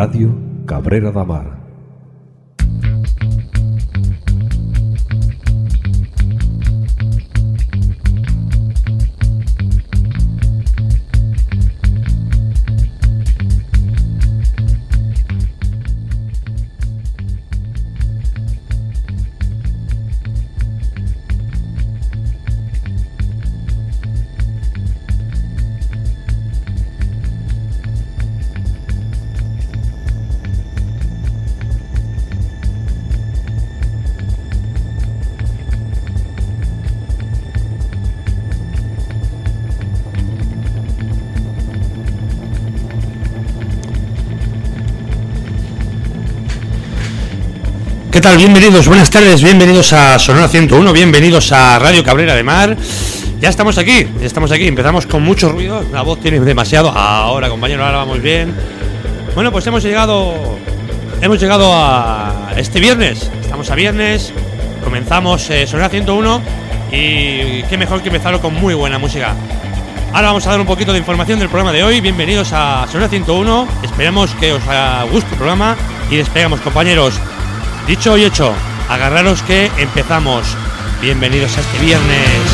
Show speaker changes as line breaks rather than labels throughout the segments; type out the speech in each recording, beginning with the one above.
Radio Cabrera da
¿Qué tal? Bienvenidos, buenas tardes, bienvenidos a Sonora 101, bienvenidos a Radio Cabrera de Mar. Ya estamos aquí, ya estamos aquí, empezamos con mucho ruido, la voz tiene demasiado. Ahora, compañero, ahora vamos bien. Bueno, pues hemos llegado hemos llegado a este viernes. Estamos a viernes, comenzamos eh, Sonora 101 y qué mejor que empezarlo con muy buena música. Ahora vamos a dar un poquito de información del programa de hoy. Bienvenidos a Sonora 101. Esperemos que os guste el programa y despegamos, compañeros. Dicho y hecho, agarraros que empezamos. Bienvenidos a este viernes.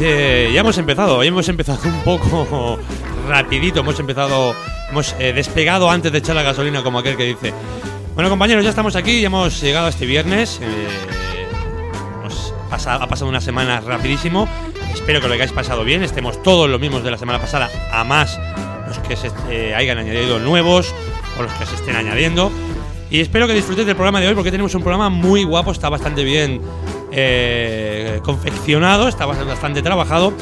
Eh, ya hemos empezado, hemos empezado un poco rapidito, hemos empezado, hemos eh, despegado antes de echar la gasolina como aquel que dice. Bueno compañeros, ya estamos aquí, ya hemos llegado este viernes, eh, ha pasado una semana rapidísimo, espero que lo hayáis pasado bien, estemos todos los mismos de la semana pasada, a más los que se hayan añadido nuevos o los que se estén añadiendo. Y espero que disfrutéis del programa de hoy porque tenemos un programa muy guapo, está bastante bien eh, confeccionado, está bastante trabajado,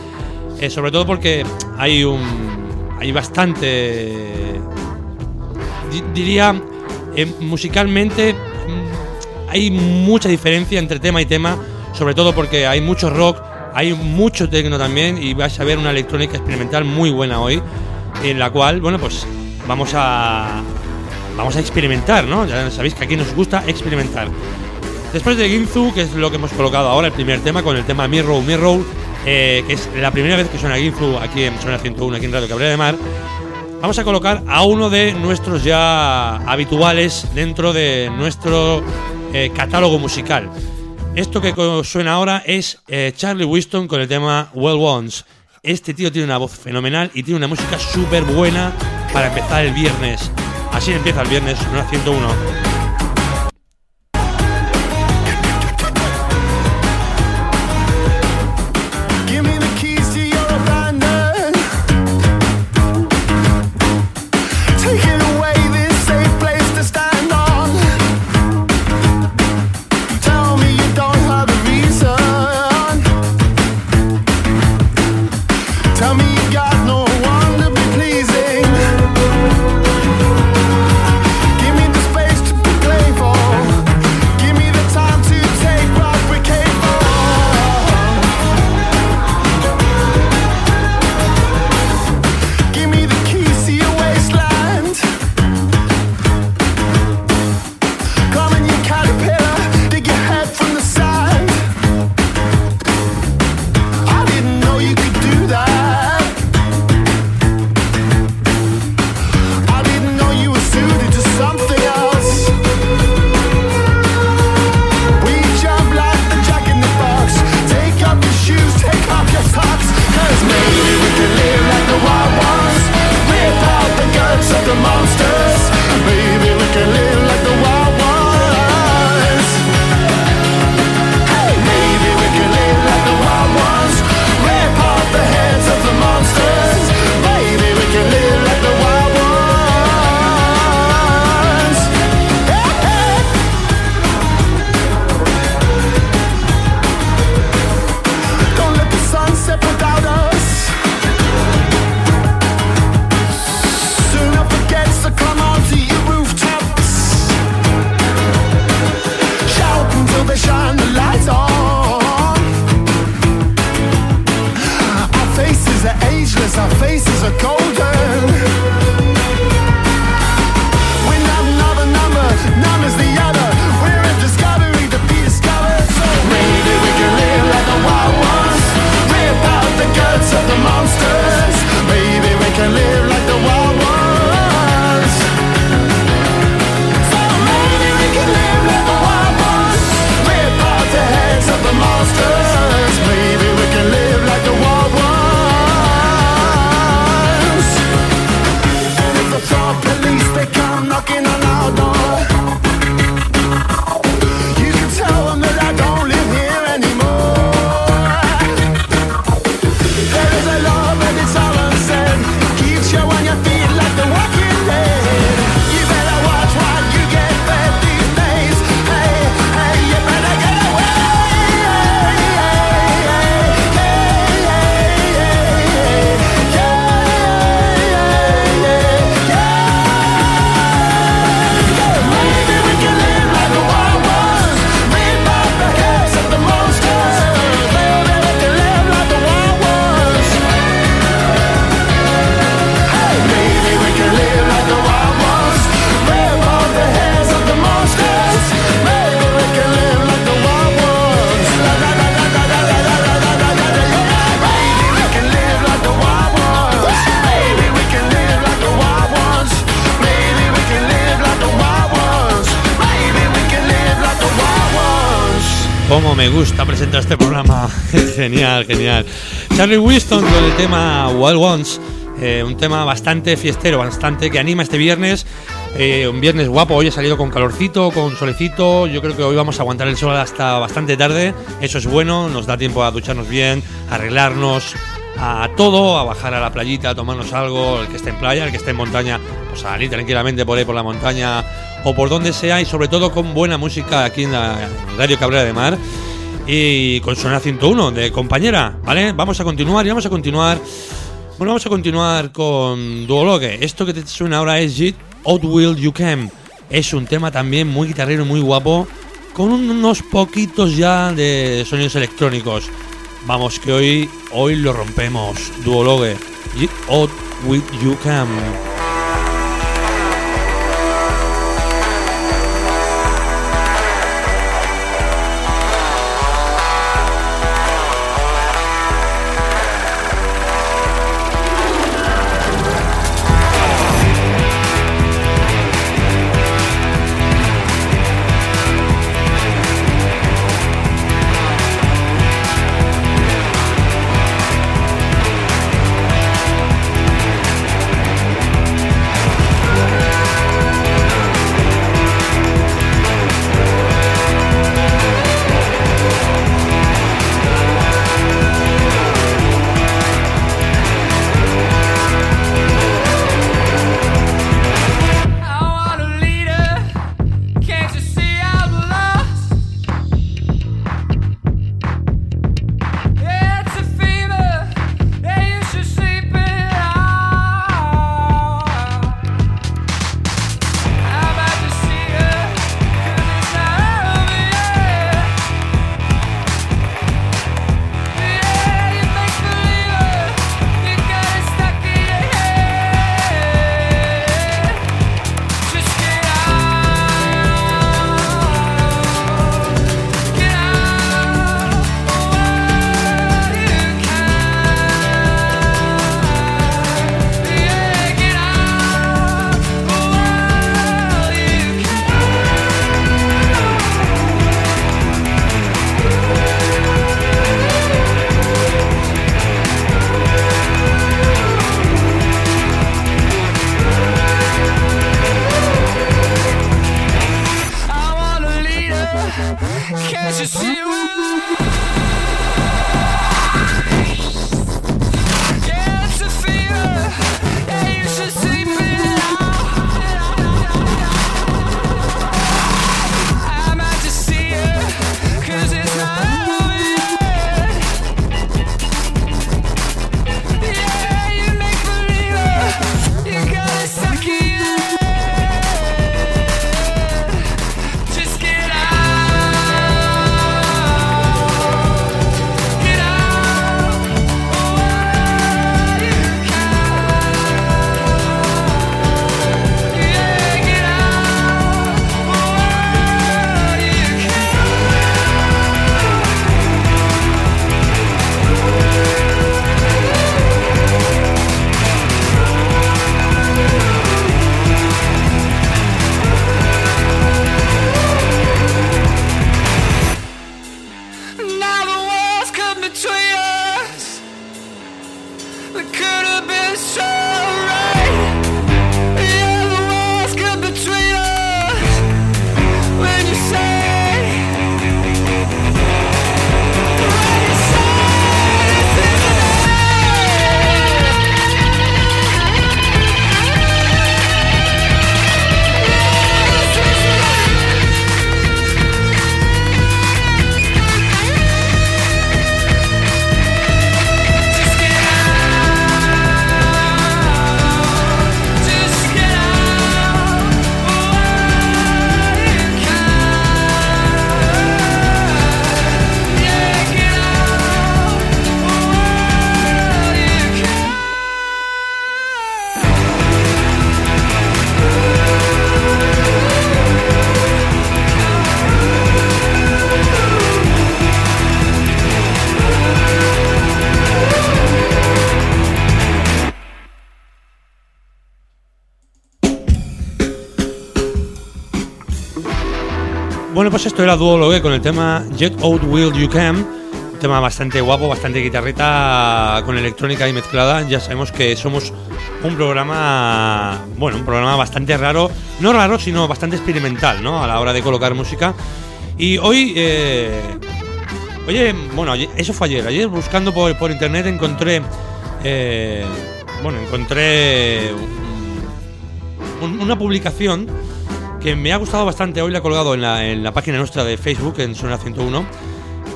eh, sobre todo porque hay un hay bastante diría eh, musicalmente mm, hay mucha diferencia entre tema y tema, sobre todo porque hay mucho rock, hay mucho techno también y vais a ver una electrónica experimental muy buena hoy, en la cual, bueno, pues vamos a vamos a experimentar, ¿no? Ya sabéis que aquí nos gusta experimentar. Después de Ginzu, que es lo que hemos colocado ahora, el primer tema, con el tema Mirror, Mirror, eh, que es la primera vez que suena Ginzu aquí en Zona 101, aquí en Radio Cabrera de Mar, vamos a colocar a uno de nuestros ya habituales dentro de nuestro eh, catálogo musical. Esto que suena ahora es eh, Charlie Winston con el tema Well Ones. Este tío tiene una voz fenomenal y tiene una música súper buena para empezar el viernes. Así empieza el viernes, Zona 101. Cómo me gusta presentar este programa. genial, genial. Charlie Winston con el tema Wild Ones. Eh, un tema bastante fiestero, bastante que anima este viernes. Eh, un viernes guapo, hoy he salido con calorcito, con solecito. Yo creo que hoy vamos a aguantar el sol hasta bastante tarde. Eso es bueno, nos da tiempo a ducharnos bien, arreglarnos, a todo, a bajar a la playita, a tomarnos algo, el que esté en playa, el que esté en montaña, pues a salir tranquilamente por ahí por la montaña o por donde sea y sobre todo con buena música aquí en la Radio Cabrera de Mar y con Sonar 101 de compañera, ¿vale? Vamos a continuar y vamos a continuar. Bueno, vamos a continuar con Duologue. Esto que te suena ahora es Jit Out Will You Can. Es un tema también muy guitarrero, muy guapo, con unos poquitos ya de sonidos electrónicos. Vamos que hoy, hoy lo rompemos. Duologue. Out Will You Can. Bueno, pues esto era Duologue con el tema Jet Out Will You Can. Un tema bastante guapo, bastante guitarrita con electrónica y mezclada. Ya sabemos que somos un programa, bueno, un programa bastante raro. No raro, sino bastante experimental, ¿no? A la hora de colocar música. Y hoy, eh, oye, bueno, eso fue ayer. Ayer buscando por, por internet encontré, eh, bueno, encontré una publicación que me ha gustado bastante. Hoy la he colgado en la, en la página nuestra de Facebook, en Zona 101.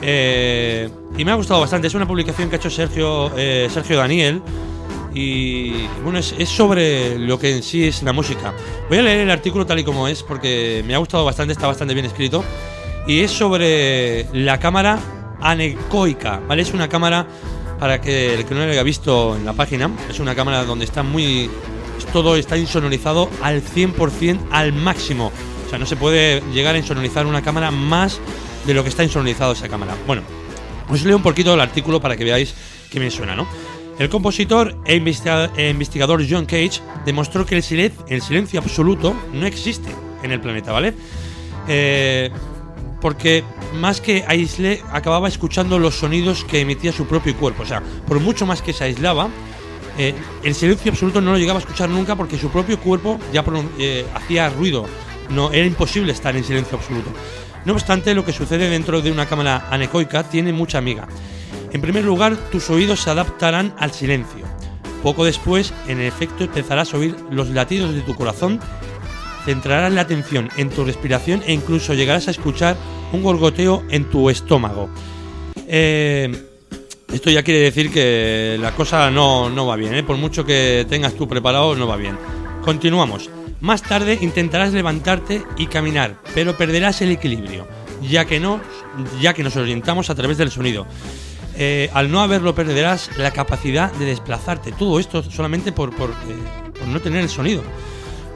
Eh, y me ha gustado bastante. Es una publicación que ha hecho Sergio, eh, Sergio Daniel. Y bueno, es, sobre lo que en sí es la música. Voy a leer el artículo tal y como es porque me ha gustado bastante, está bastante bien escrito. Y es sobre la cámara anecoica, ¿vale? Es una cámara, para que el que no lo haya visto en la página, es una cámara donde está muy todo está insonorizado al 100% al máximo. O sea, no se puede llegar a insonorizar una cámara más de lo que está insonorizado esa cámara. Bueno, os leo un poquito el artículo para que veáis qué me suena, ¿no? El compositor e, e investigador John Cage demostró que el, silencio absoluto no existe en el planeta, ¿vale? Eh, porque más que aisle, acababa escuchando los sonidos que emitía su propio cuerpo. O sea, por mucho más que se aislaba, eh, el silencio absoluto no lo llegaba a escuchar nunca porque su propio cuerpo ya eh, hacía ruido. No, era imposible estar en silencio absoluto. No obstante, lo que sucede dentro de una cámara anecoica tiene mucha amiga. En primer lugar, tus oídos se adaptarán al silencio. Poco después, en efecto, empezarás a oír los latidos de tu corazón, centrarás la atención en tu respiración e incluso llegarás a escuchar un gorgoteo en tu estómago. Eh, esto ya quiere decir que la cosa no, va bien, ¿eh? por mucho que tengas tú preparado, no va bien. Continuamos. Más tarde intentarás levantarte y caminar, pero perderás el equilibrio, ya que, no, ya que nos orientamos a través del sonido. Eh, al no haberlo perderás la capacidad de desplazarte. Todo esto solamente por, por, eh, por no tener el sonido.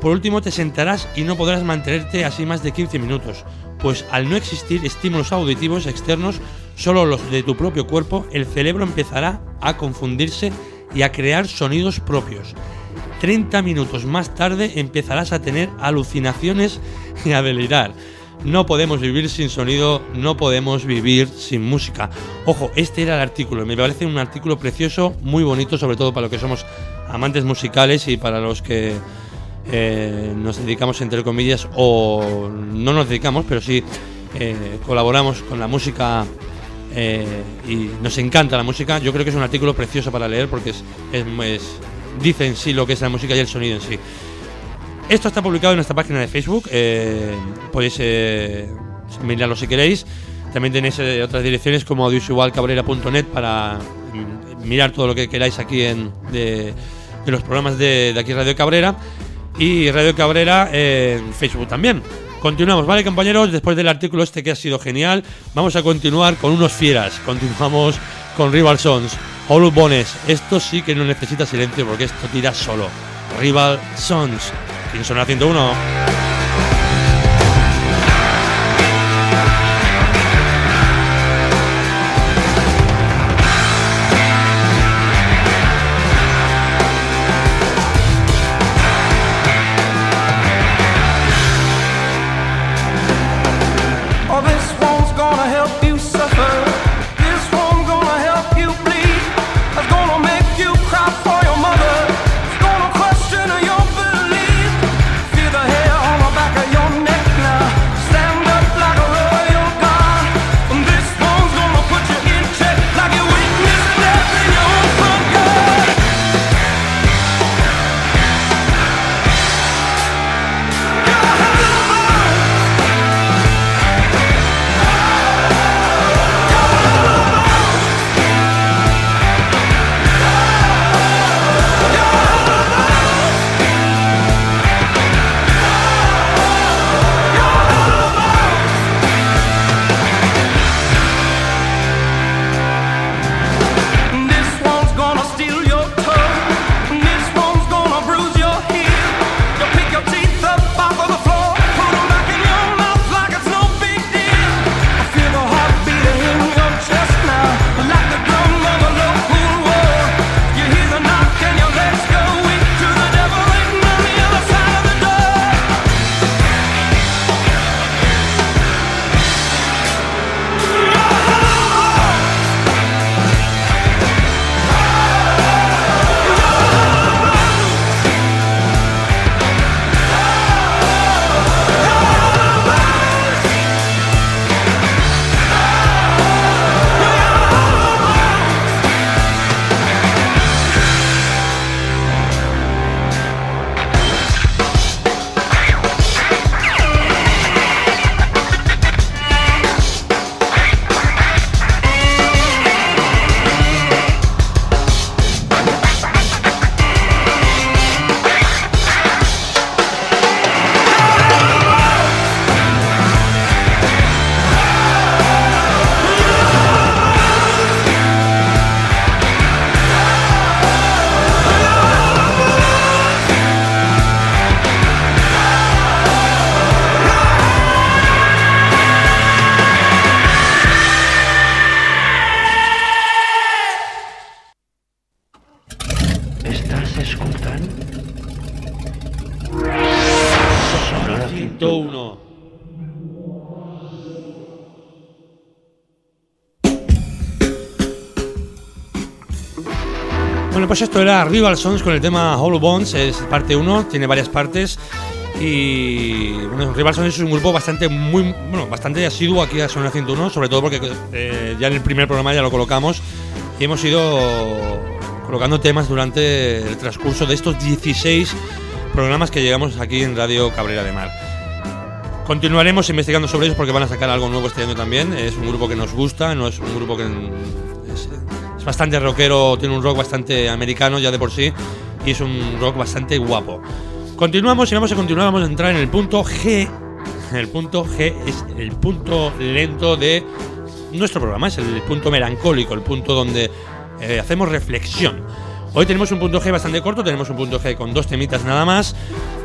Por último, te sentarás y no podrás mantenerte así más de 15 minutos, pues al no existir estímulos auditivos externos, solo los de tu propio cuerpo, el cerebro empezará a confundirse y a crear sonidos propios. 30 minutos más tarde empezarás a tener alucinaciones y a delirar. No podemos vivir sin sonido, no podemos vivir sin música. Ojo, este era el artículo, me parece un artículo precioso, muy bonito, sobre todo para los que somos amantes musicales y para los que eh, nos dedicamos, entre comillas, o no nos dedicamos, pero sí eh, colaboramos con la música eh, y nos encanta la música. Yo creo que es un artículo precioso para leer porque es, es, dice en sí lo que es la música y el sonido en sí. Esto está publicado en nuestra página de Facebook, podéis mirarlo si queréis. También tenéis otras direcciones como audiovisualcabrera.net para mirar todo lo que queráis aquí en, los programas de, de aquí Radio Cabrera y Radio Cabrera en Facebook también. Continuamos, ¿vale, compañeros? Después del artículo este que ha sido genial, vamos a continuar con unos fieras. Continuamos con Rival Sons, All Bones. Esto sí que no necesita silencio porque esto tira solo. Rival Sons, ¿Quién son 101. Pues esto era Rival Sons con el tema Hollow Bones, es parte 1, tiene varias partes. Y bueno, Rival Sons es un grupo bastante muy bueno, bastante asiduo aquí a Sonora 101, sobre todo porque eh, ya en el primer programa ya lo colocamos y hemos ido colocando temas durante el transcurso de estos 16 programas que llegamos aquí en Radio Cabrera de Mar. Continuaremos investigando sobre ellos porque van a sacar algo nuevo este año también. Es un grupo que nos gusta, no es un grupo que es, bastante rockero, tiene un rock bastante americano ya de por sí y es un rock bastante guapo. Continuamos y vamos a continuar, vamos a entrar en el punto G. El punto G es el punto lento de nuestro programa, es el punto melancólico, el punto donde eh, hacemos reflexión. Hoy tenemos un punto G bastante corto, tenemos un punto G con dos temitas nada más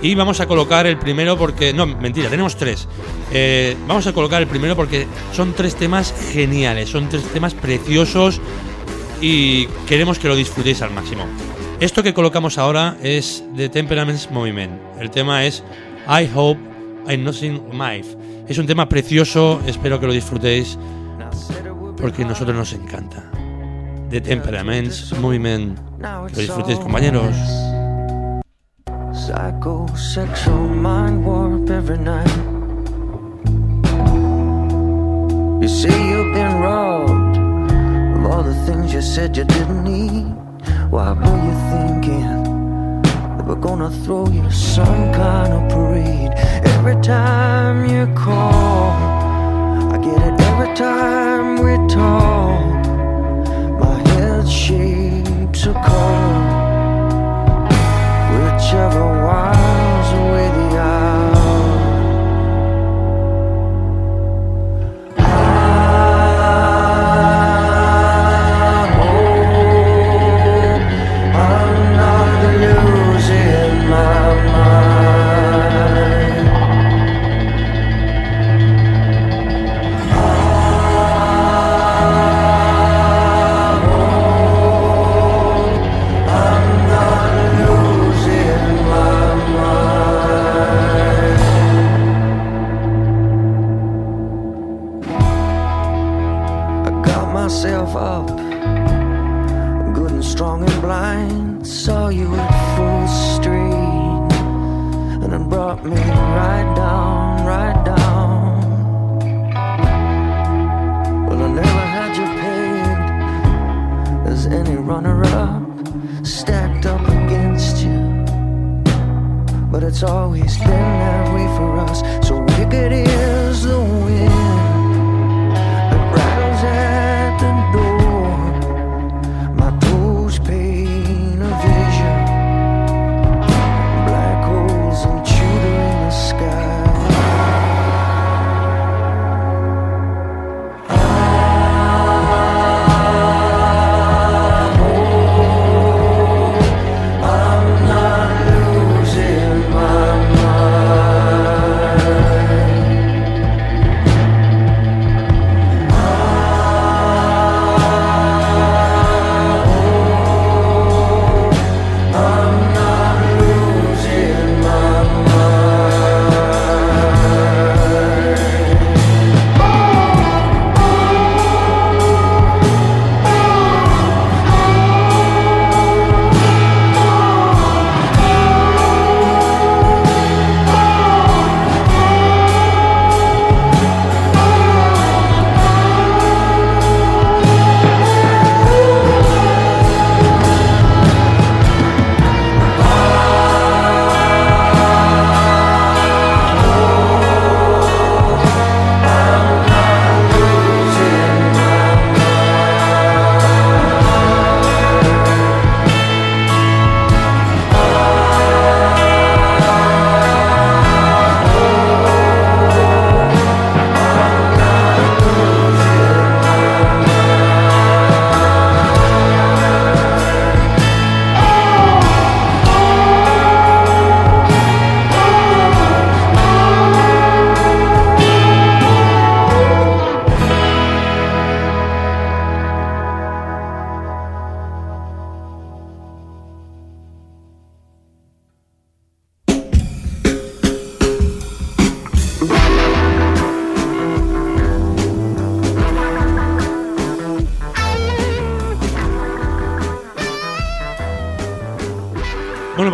y vamos a colocar el primero porque... No, mentira, tenemos tres. Eh, vamos a colocar el primero porque son tres temas geniales, son tres temas preciosos y queremos que lo disfrutéis al máximo. Esto que colocamos ahora es The Temperaments Movement. El tema es I Hope I'm Not in Life. Es un tema precioso, espero que lo disfrutéis porque a nosotros nos encanta. The Temperaments Movement. Lo disfrutéis, compañeros.
Psychosexual mind warp every night. You say you've been robbed all the things you said you didn't need. Why were you thinking that we're gonna throw you some kind of parade every time you call? I get it every time we talk. My head shapes a color,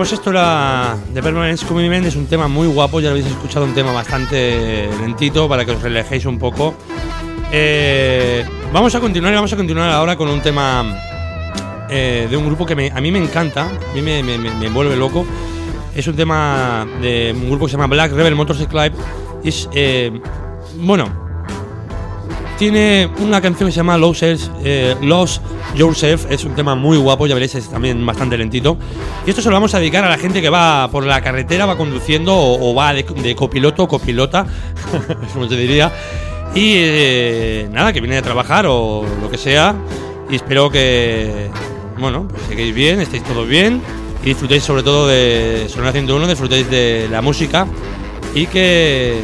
pues esto era The Permanence Commitment, es un tema muy guapo, ya lo habéis escuchado, un tema bastante lentito para que os relajéis un poco. Eh, vamos a continuar, vamos a continuar ahora con un tema eh, de un grupo que a mí me encanta, a mí me, me, vuelve loco. Es un tema de un grupo que se llama Black Rebel Motorcycle Club. Es, eh, bueno, tiene una canción que se llama Lost, eh, Yourself, es un tema muy guapo, ya veréis, es también bastante lentito. Y esto se lo vamos a dedicar a la gente que va por la carretera, va conduciendo o, va de, copiloto o copilota, como se diría. Y eh, nada, que viene a trabajar o lo que sea. Y espero que, bueno, pues sigáis bien, estéis todos bien y disfrutéis sobre todo de Sonora 101, disfrutéis de la música y que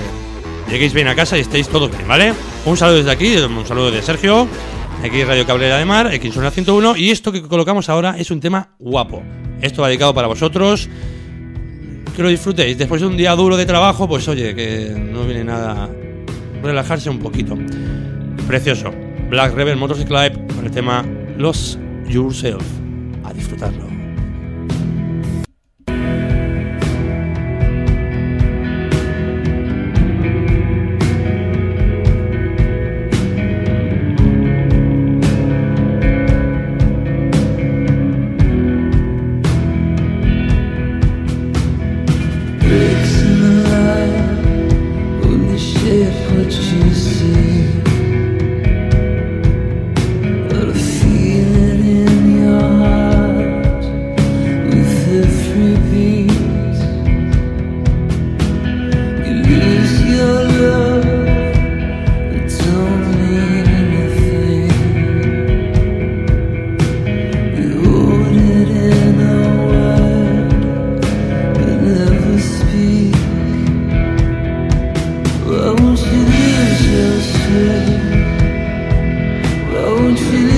lleguéis bien a casa y estéis todos bien, ¿vale? Un saludo desde aquí, un saludo de Sergio, aquí Radio Cabrera de Mar, Zona 101, y esto que colocamos ahora es un tema guapo. Esto va dedicado para vosotros, que lo disfrutéis. Después de un día duro de trabajo, pues oye, que no viene nada, relajarse un poquito. Precioso. Black Rebel Motorcycle con el tema Lost Yourself. A disfrutarlo. don't you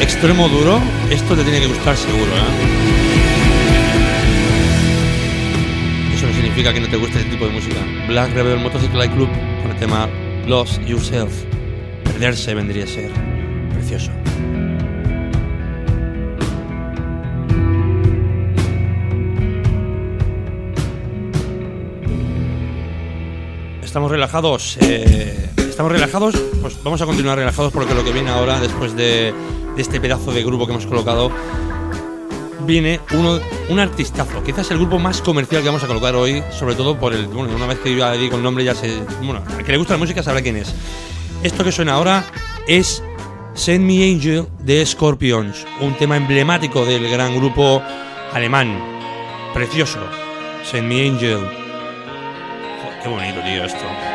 extremo duro, esto te tiene que gustar seguro, ¿eh? Eso no significa que no te guste este tipo de música. Black Rebel Motorcycle Club con el tema Lost Yourself. Perderse vendría a ser precioso. Estamos relajados. Eh, estamos relajados. Pues vamos a continuar relajados porque lo que viene ahora, después de, de este pedazo de grupo que hemos colocado, viene uno, un artistazo. Quizás el grupo más comercial que vamos a colocar hoy, sobre todo por el. Bueno, una vez que yo digo el nombre, ya sé. Bueno, al que le gusta la música sabrá quién es. Esto que suena ahora es Send Me Angel de Scorpions, un tema emblemático del gran grupo alemán. Precioso. Send Me Angel. Joder, qué bonito, tío, esto.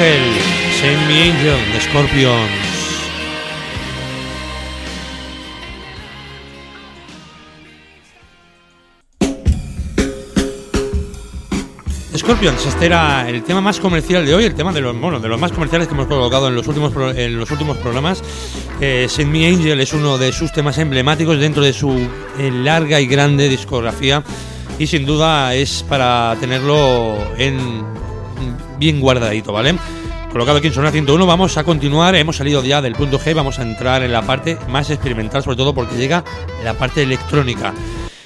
Ángel, Send me angel de Scorpions. Scorpions, este era el tema más comercial de hoy, el tema de los, bueno, de los más comerciales que hemos colocado en los últimos, en los últimos programas. Send Me Angel es uno de sus temas emblemáticos dentro de su eh, larga y grande discografía y sin duda es para tenerlo en bien guardadito, ¿vale? Colocado aquí en Sonora 101, vamos a continuar, hemos salido ya del punto G, vamos a entrar en la parte más experimental, sobre todo porque llega la parte electrónica.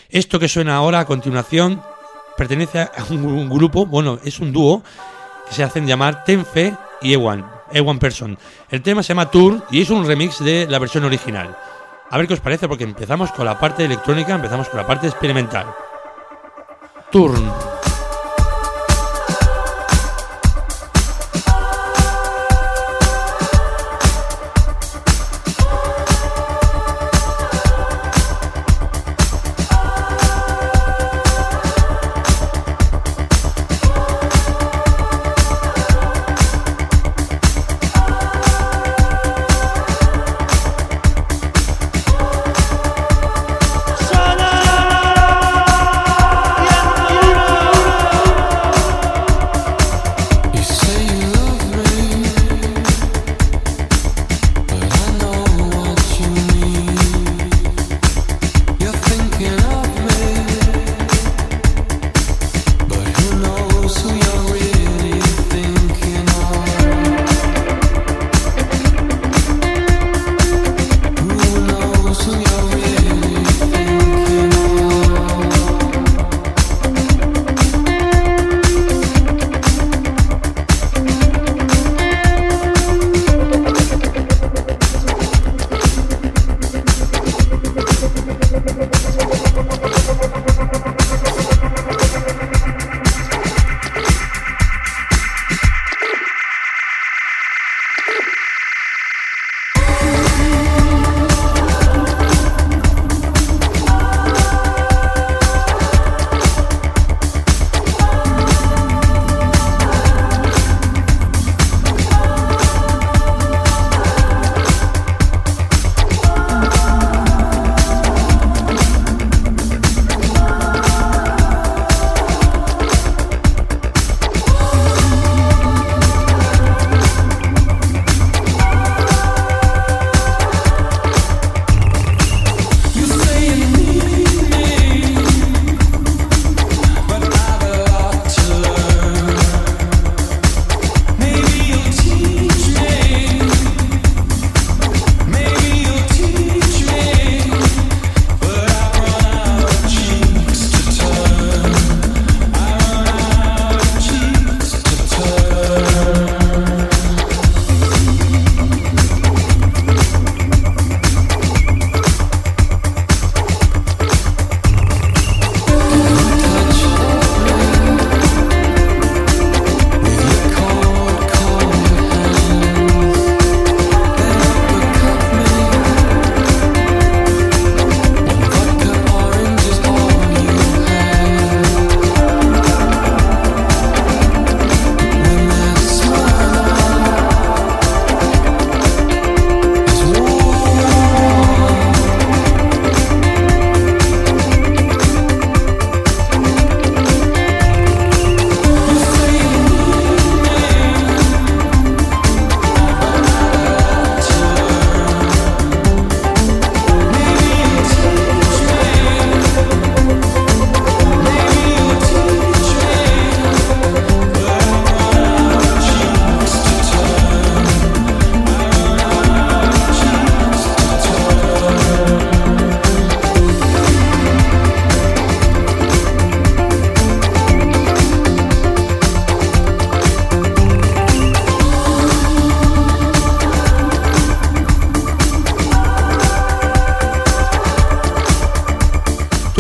Esto que suena ahora a continuación pertenece a un, grupo, bueno, es un dúo que se hacen llamar Tenfe y Ewan, Ewan Person. El tema se llama Tour y es un remix de la versión original. A ver qué os parece, porque empezamos con la parte electrónica, empezamos con la parte experimental. Turn.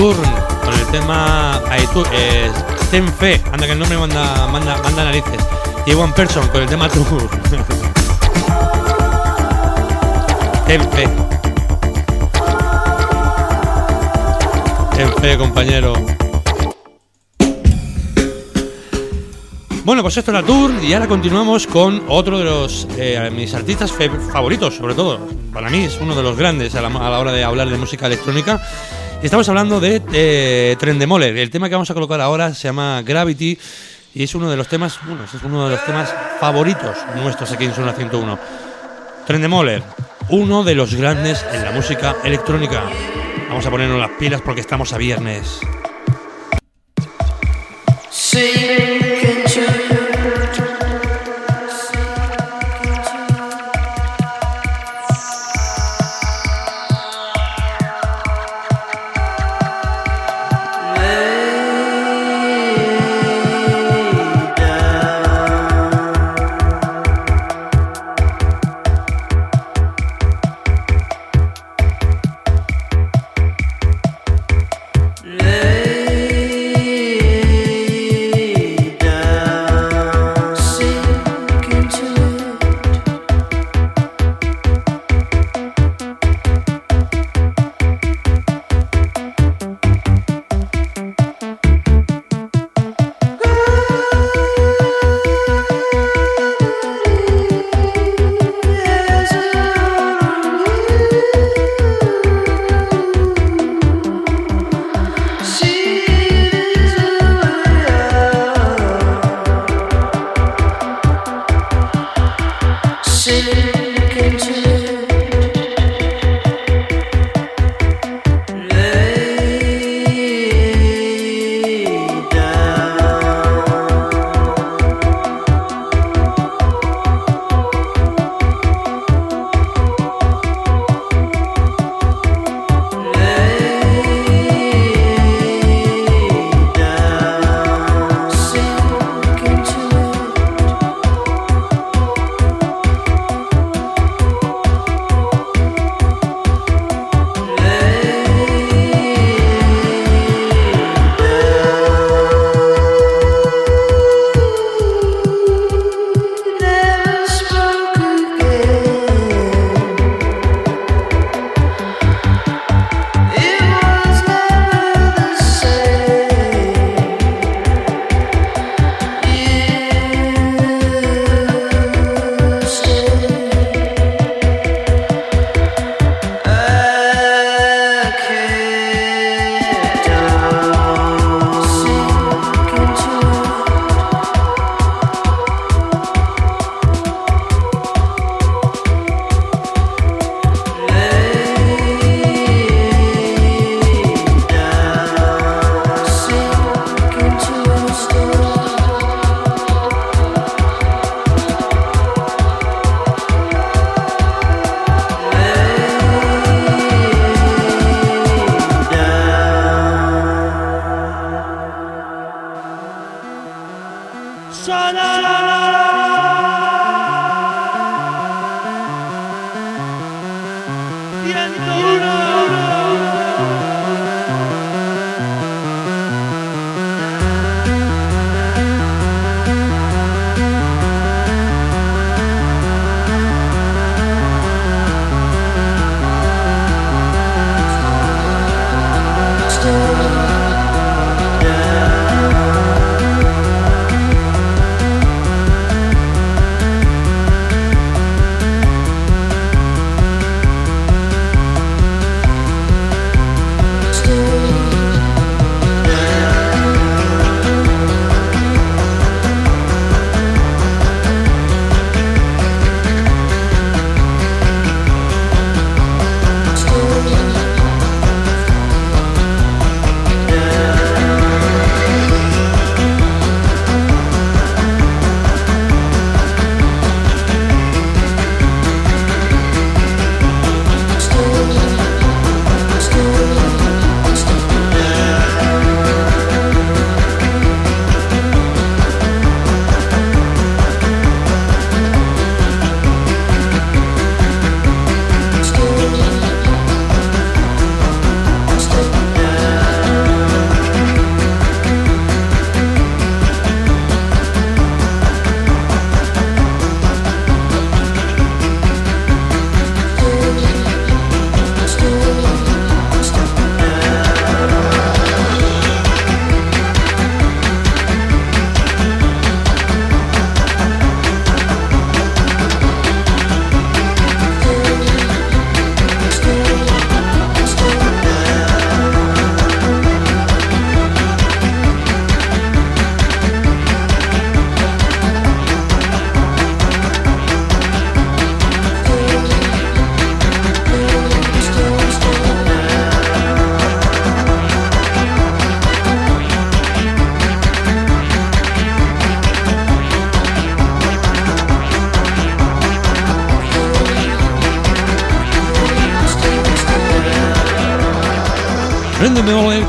Turn
con el tema tú, eh, Ten Fe, anda que el nombre manda, manda, manda narices. Y One Person con el tema Tour. Ten Fe. Ten Fe, compañero. Bueno, pues esto es la tour y ahora continuamos con otro de los eh, mis artistas favoritos, sobre todo. Para mí es uno de los grandes a la hora de hablar de música electrónica. Estamos hablando de eh, Trendemoller. El tema que vamos a colocar ahora se llama Gravity y es uno de los temas, bueno, es uno de los temas favoritos nuestros aquí en Zona 101. Trendemoller, uno de los grandes en la música electrónica. Vamos a ponernos las pilas porque estamos a viernes.
Sink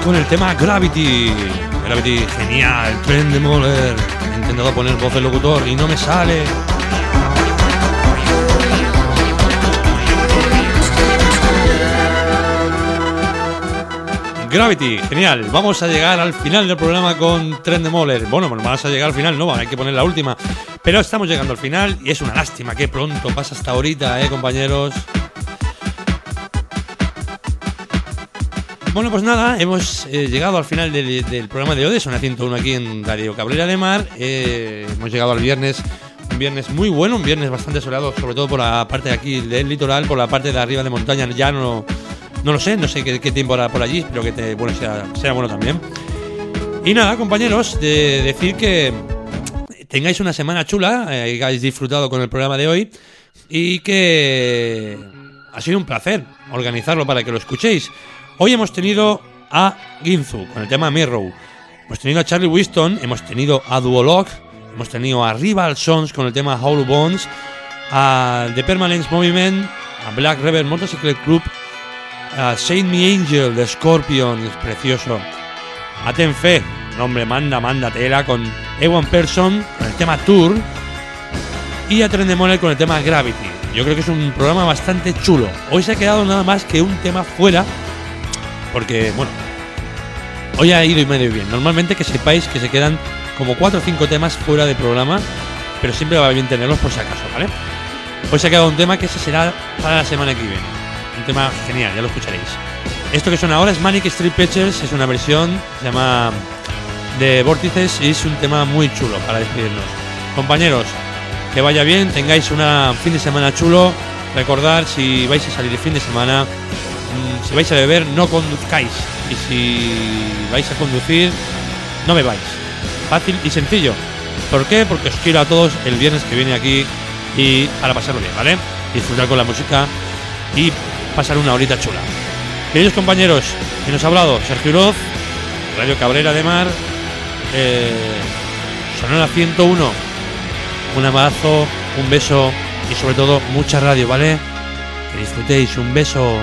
con el tema Gravity. Gravity, genial. Trend Demoler. He intentado poner voz de locutor y no me sale. Gravity, genial. Vamos a llegar al final del programa con Trend Demoler. Bueno, pues vamos a llegar al final, no, hay que poner la última. Pero estamos llegando al final y es una lástima que pronto pasa hasta ahorita, eh, compañeros. Bueno, pues nada, hemos eh, llegado al final del, programa de hoy, son 101 aquí en Radio Cabrera de Mar. Eh, hemos llegado al viernes, un viernes muy bueno, un viernes bastante soleado, sobre todo por la parte de aquí del litoral, por la parte de arriba de montaña, ya no, no lo sé, no sé qué, tiempo hará por allí, espero que bueno, sea, bueno también. Y nada, compañeros, de decir que tengáis una semana chula, eh, hayáis disfrutado con el programa de hoy y que ha sido un placer organizarlo para que lo escuchéis. Hoy hemos tenido a Ginzu con el tema Mirror. Hemos tenido a Charlie Winston, hemos tenido a Duolog, hemos tenido a Rival Sons con el tema Hollow Bones, a The Permanence Movement, a Black Rebel Motorcycle Club, a Saint Me Angel de Scorpion, es precioso. A Tenfe, nombre manda, manda tela con Ewan Person con el tema Tour y a Tren Demoler con el tema Gravity. Yo creo que es un programa bastante chulo. Hoy se ha quedado nada más que un tema fuera porque, bueno, hoy ha ido y medio bien. Normalmente que sepáis que se quedan como 4 o 5 temas fuera de programa, pero siempre va bien tenerlos por si acaso, ¿vale? Hoy se ha quedado un tema que ese será para la semana que viene. Un tema genial, ya lo escucharéis. Esto que suena ahora es Manic Street Pictures, es una versión, se de Vórtices y es un tema muy chulo para despedirnos. Compañeros, que vaya bien, tengáis un fin de semana chulo. Recordar, si vais a salir el fin de semana, si vais a beber, no conduzcáis. Y si vais a conducir, no bebáis. Fácil y sencillo. ¿Por qué? Porque os quiero a todos el viernes que viene aquí y para pasarlo bien, ¿vale? Disfrutar con la música y pasar una horita chula. Queridos compañeros, que nos ha hablado Sergio Uroz, Radio Cabrera de Mar, eh, Sonora 101. Un abrazo, un beso y sobre todo mucha radio, ¿vale? Que disfrutéis, un beso.